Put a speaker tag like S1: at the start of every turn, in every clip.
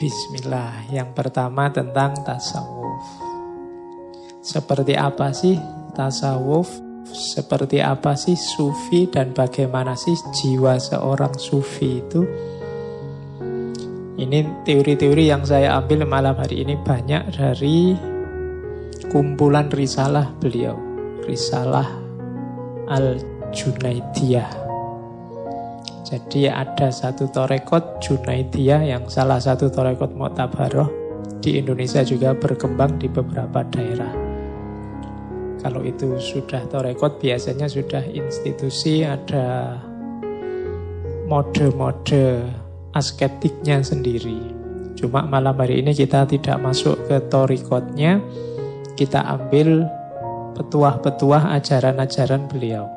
S1: Bismillah. Yang pertama tentang tasawuf. Seperti apa sih tasawuf? Seperti apa sih sufi dan bagaimana sih jiwa seorang sufi itu? Ini teori-teori yang saya ambil malam hari ini banyak dari kumpulan risalah beliau. Risalah Al-Junaidiyah. Jadi ada satu torekot Junaidiyah yang salah satu torekot Mu'tabaroh di Indonesia juga berkembang di beberapa daerah. Kalau itu sudah torekot biasanya sudah institusi ada mode-mode asketiknya sendiri. Cuma malam hari ini kita tidak masuk ke torikotnya, kita ambil petuah-petuah ajaran-ajaran beliau.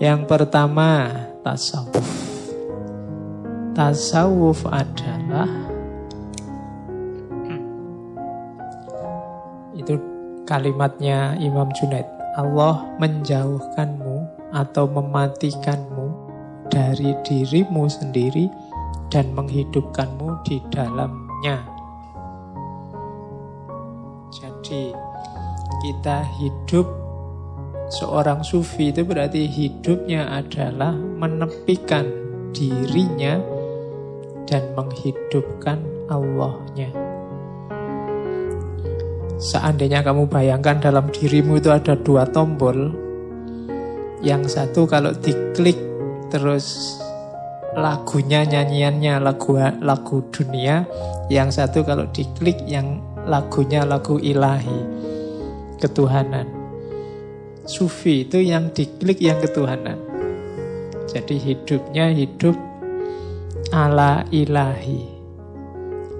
S1: Yang pertama, tasawuf. Tasawuf adalah itu kalimatnya Imam Junaid. Allah menjauhkanmu atau mematikanmu dari dirimu sendiri dan menghidupkanmu di dalamnya. Jadi kita hidup Seorang sufi itu berarti hidupnya adalah menepikan dirinya dan menghidupkan Allahnya. Seandainya kamu bayangkan dalam dirimu itu ada dua tombol, yang satu kalau diklik terus lagunya nyanyiannya lagu lagu dunia, yang satu kalau diklik yang lagunya lagu ilahi ketuhanan. Sufi itu yang diklik yang ketuhanan. Jadi hidupnya hidup ala ilahi,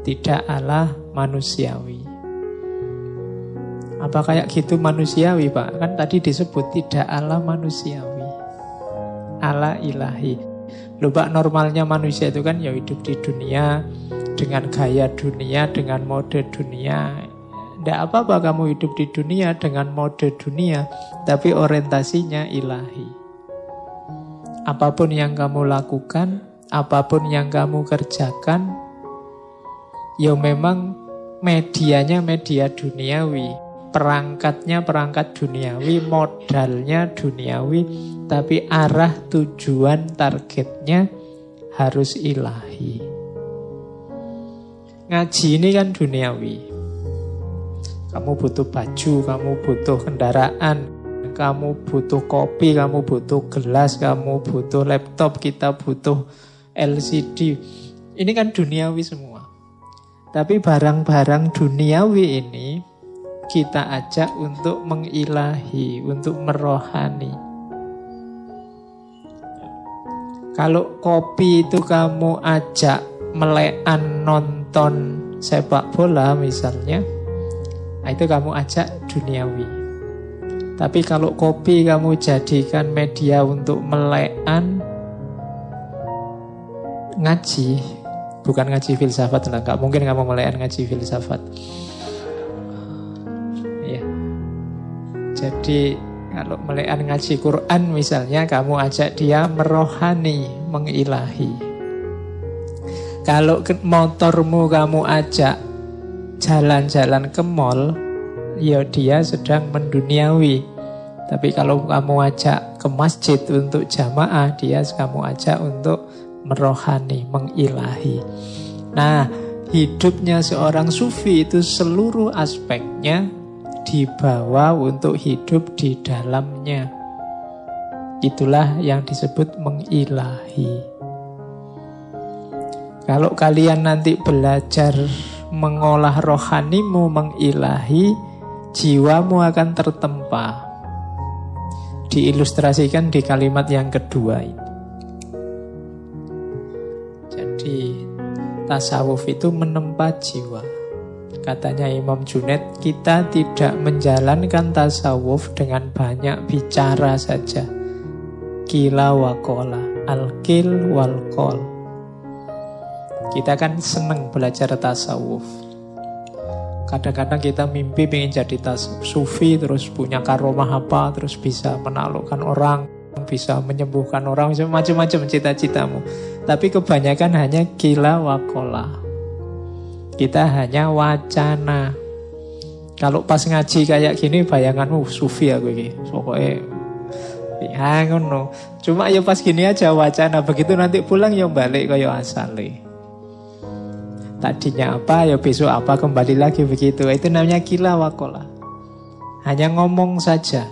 S1: tidak ala manusiawi. Apa kayak gitu manusiawi Pak? Kan tadi disebut tidak ala manusiawi, ala ilahi. Lupa normalnya manusia itu kan ya hidup di dunia dengan gaya dunia, dengan mode dunia, tidak apa-apa kamu hidup di dunia dengan mode dunia, tapi orientasinya ilahi. Apa pun yang kamu lakukan, apa pun yang kamu kerjakan, ya memang medianya media duniawi, perangkatnya perangkat duniawi, modalnya duniawi, tapi arah tujuan targetnya harus ilahi. Ngaji ini kan duniawi, kamu butuh baju, kamu butuh kendaraan, kamu butuh kopi, kamu butuh gelas, kamu butuh laptop, kita butuh LCD. Ini kan duniawi semua. Tapi barang-barang duniawi ini kita ajak untuk mengilahi, untuk merohani. Kalau kopi itu kamu ajak melekan nonton sepak bola misalnya, Nah, itu kamu ajak duniawi. Tapi kalau kopi kamu jadikan media untuk melekan ngaji, bukan ngaji filsafat lah, nggak mungkin kamu melekan ngaji filsafat. Ya. Jadi kalau melekan ngaji Quran misalnya kamu ajak dia merohani, mengilahi. Kalau motormu kamu ajak jalan-jalan ke mall, ya dia sedang menduniawi. Tapi kalau kamu ajak ke masjid untuk jamaah, dia kamu ajak untuk merohani, mengilahi. Nah, hidupnya seorang sufi itu seluruh aspeknya dibawa untuk hidup di dalamnya. Itulah yang disebut mengilahi. Kalau kalian nanti belajar mengolah rohanimu mengilahi, jiwamu akan tertempa. Diilustrasikan di kalimat yang kedua ini. Jadi tasawuf itu menempa jiwa. Katanya Imam Junaid, kita tidak menjalankan tasawuf dengan banyak bicara saja. Kila wakola, al-kil wal kol. Kita kan seneng belajar tasawuf. Kadang-kadang kita mimpi ingin jadi tas sufi, terus punya karomah apa, terus bisa menaklukkan orang, bisa menyembuhkan orang, macam-macam cita-citamu. Tapi kebanyakan hanya kila wakola. Kita hanya wacana. Kalau pas ngaji kayak gini bayangan, uh sufi aku ini. Pokoknya ya ngono. Cuma ya pas gini aja wacana. Begitu nanti pulang ya balik kaya asale. Tadinya apa ya besok apa kembali lagi begitu. Itu namanya kila wakola. Hanya ngomong saja.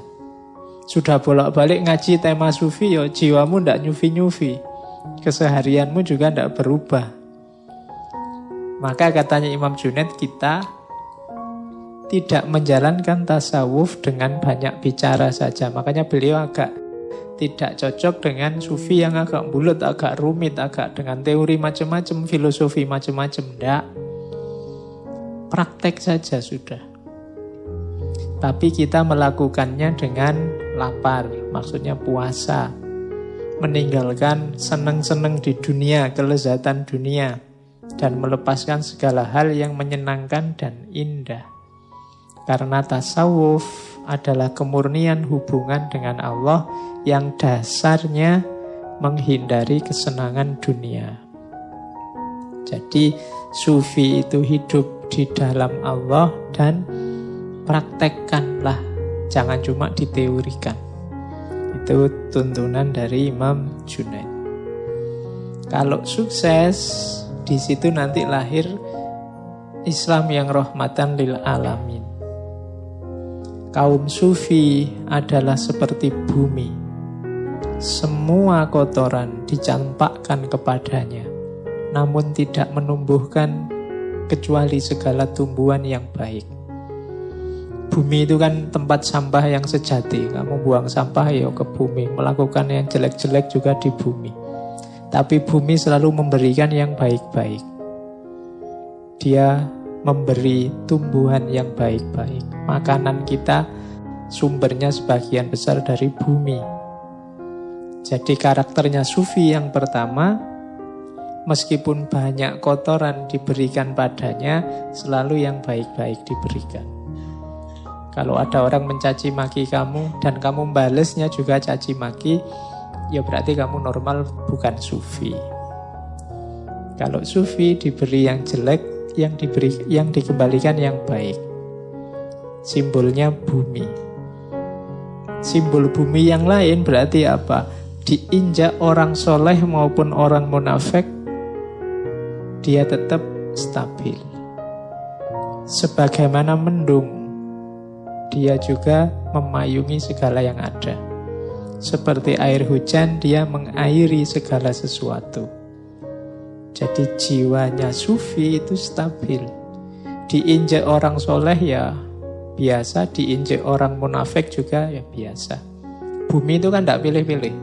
S1: Sudah bolak-balik ngaji tema sufi ya jiwamu ndak nyufi-nyufi. Keseharianmu juga ndak berubah. Maka katanya Imam Junaid kita tidak menjalankan tasawuf dengan banyak bicara saja. Makanya beliau agak tidak cocok dengan sufi yang agak bulat, agak rumit, agak dengan teori macam-macam, filosofi macam-macam. Tidak. Praktek saja sudah. Tapi kita melakukannya dengan lapar, maksudnya puasa. Meninggalkan seneng-seneng di dunia, kelezatan dunia. Dan melepaskan segala hal yang menyenangkan dan indah. Karena tasawuf adalah kemurnian hubungan dengan Allah yang dasarnya menghindari kesenangan dunia. Jadi sufi itu hidup di dalam Allah dan praktekkanlah, jangan cuma diteorikan. Itu tuntunan dari Imam Junaid. Kalau sukses, di situ nanti lahir Islam yang rahmatan lil alamin. Kaum sufi adalah seperti bumi. Semua kotoran dicampakkan kepadanya, namun tidak menumbuhkan kecuali segala tumbuhan yang baik bumi itu kan tempat sampah yang sejati. Kamu buang sampah ya ke bumi, melakukan yang jelek-jelek juga di bumi. Tapi bumi selalu memberikan yang baik-baik. Dia memberi tumbuhan yang baik-baik. Makanan kita sumbernya sebagian besar dari bumi. Jadi karakternya sufi yang pertama, meskipun banyak kotoran diberikan padanya, selalu yang baik-baik diberikan. Kalau ada orang mencaci maki kamu dan kamu balesnya juga caci maki, ya berarti kamu normal bukan sufi. Kalau sufi diberi yang jelek, yang diberi yang dikembalikan yang baik. Simbolnya bumi. Simbol bumi yang lain berarti apa? Diinjak orang soleh maupun orang munafik, dia tetap stabil. Sebagaimana mendung dia juga memayungi segala yang ada. Seperti air hujan, dia mengairi segala sesuatu. Jadi jiwanya sufi itu stabil. Diinjek orang soleh ya biasa, diinjek orang munafik juga ya biasa. Bumi itu kan tidak pilih-pilih.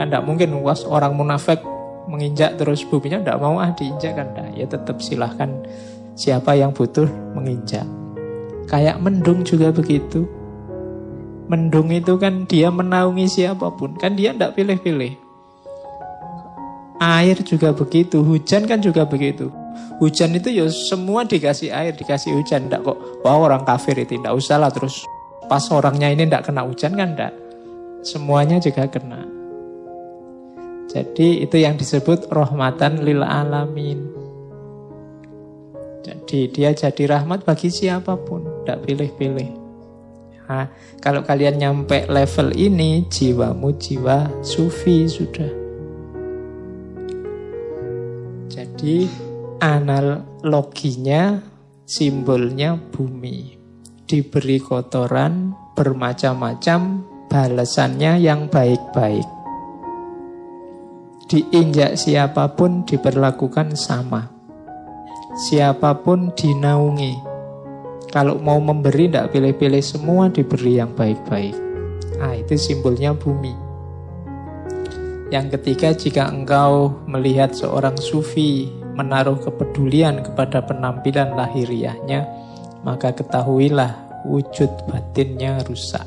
S1: Kan tidak mungkin was orang munafik menginjak terus buminya tidak mau ah diinjak kan tidak. Ya tetap silahkan siapa yang butuh menginjak. Kayak mendung juga begitu. Mendung itu kan dia menaungi siapa pun. Kan dia tidak pilih-pilih. Air juga begitu. Hujan kan juga begitu. Hujan itu ya semua dikasih air, dikasih hujan. Tidak kok, wah orang kafir itu tidak usah lah. Terus pas orangnya ini tidak kena hujan kan tidak. Semuanya juga kena. Jadi itu yang disebut rahmatan lil alamin. Jadi dia jadi rahmat bagi siapa pun, tidak pilih-pilih. Nah, kalau kalian nyampe level ini, jiwamu jiwa sufi sudah. Jadi analoginya, simbolnya bumi. Diberi kotoran bermacam-macam, balasannya yang baik-baik. Diinjak siapa pun diperlakukan sama siapa pun dinaungi. Kalau mau memberi tidak pilih-pilih semua diberi yang baik-baik. Ah itu simbolnya bumi. Yang ketiga jika engkau melihat seorang sufi menaruh kepedulian kepada penampilan lahiriahnya, maka ketahuilah wujud batinnya rusak.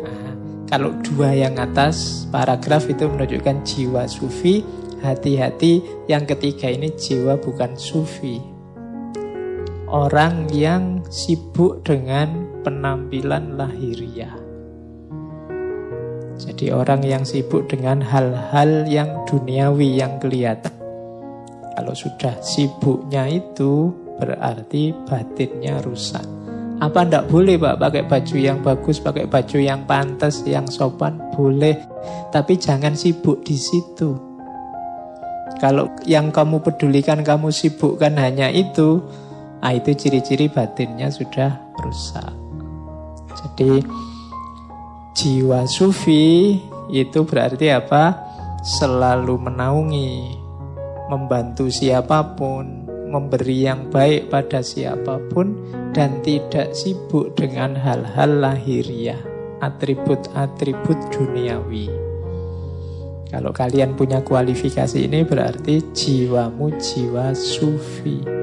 S1: Nah, kalau dua yang atas paragraf itu menunjukkan jiwa sufi, hati-hati yang ketiga ini jiwa bukan sufi. Orang yang sibuk dengan penampilan lahiriah. Jadi orang yang sibuk dengan hal-hal yang duniawi yang kelihatan. Kalau sudah sibuknya itu berarti batinnya rusak. Apa ndak boleh Pak pakai baju yang bagus, pakai baju yang pantas, yang sopan? Boleh. Tapi jangan sibuk di situ. Kalau yang kamu pedulikan, kamu sibukkan hanya itu, ah itu ciri-ciri batinnya sudah rusak. Jadi jiwa sufi itu berarti apa? Selalu menaungi, membantu siapa pun, memberi yang baik pada siapa pun dan tidak sibuk dengan hal-hal lahiriah, atribut-atribut duniawi. Kalau kalian punya kualifikasi ini berarti jiwamu jiwa sufi.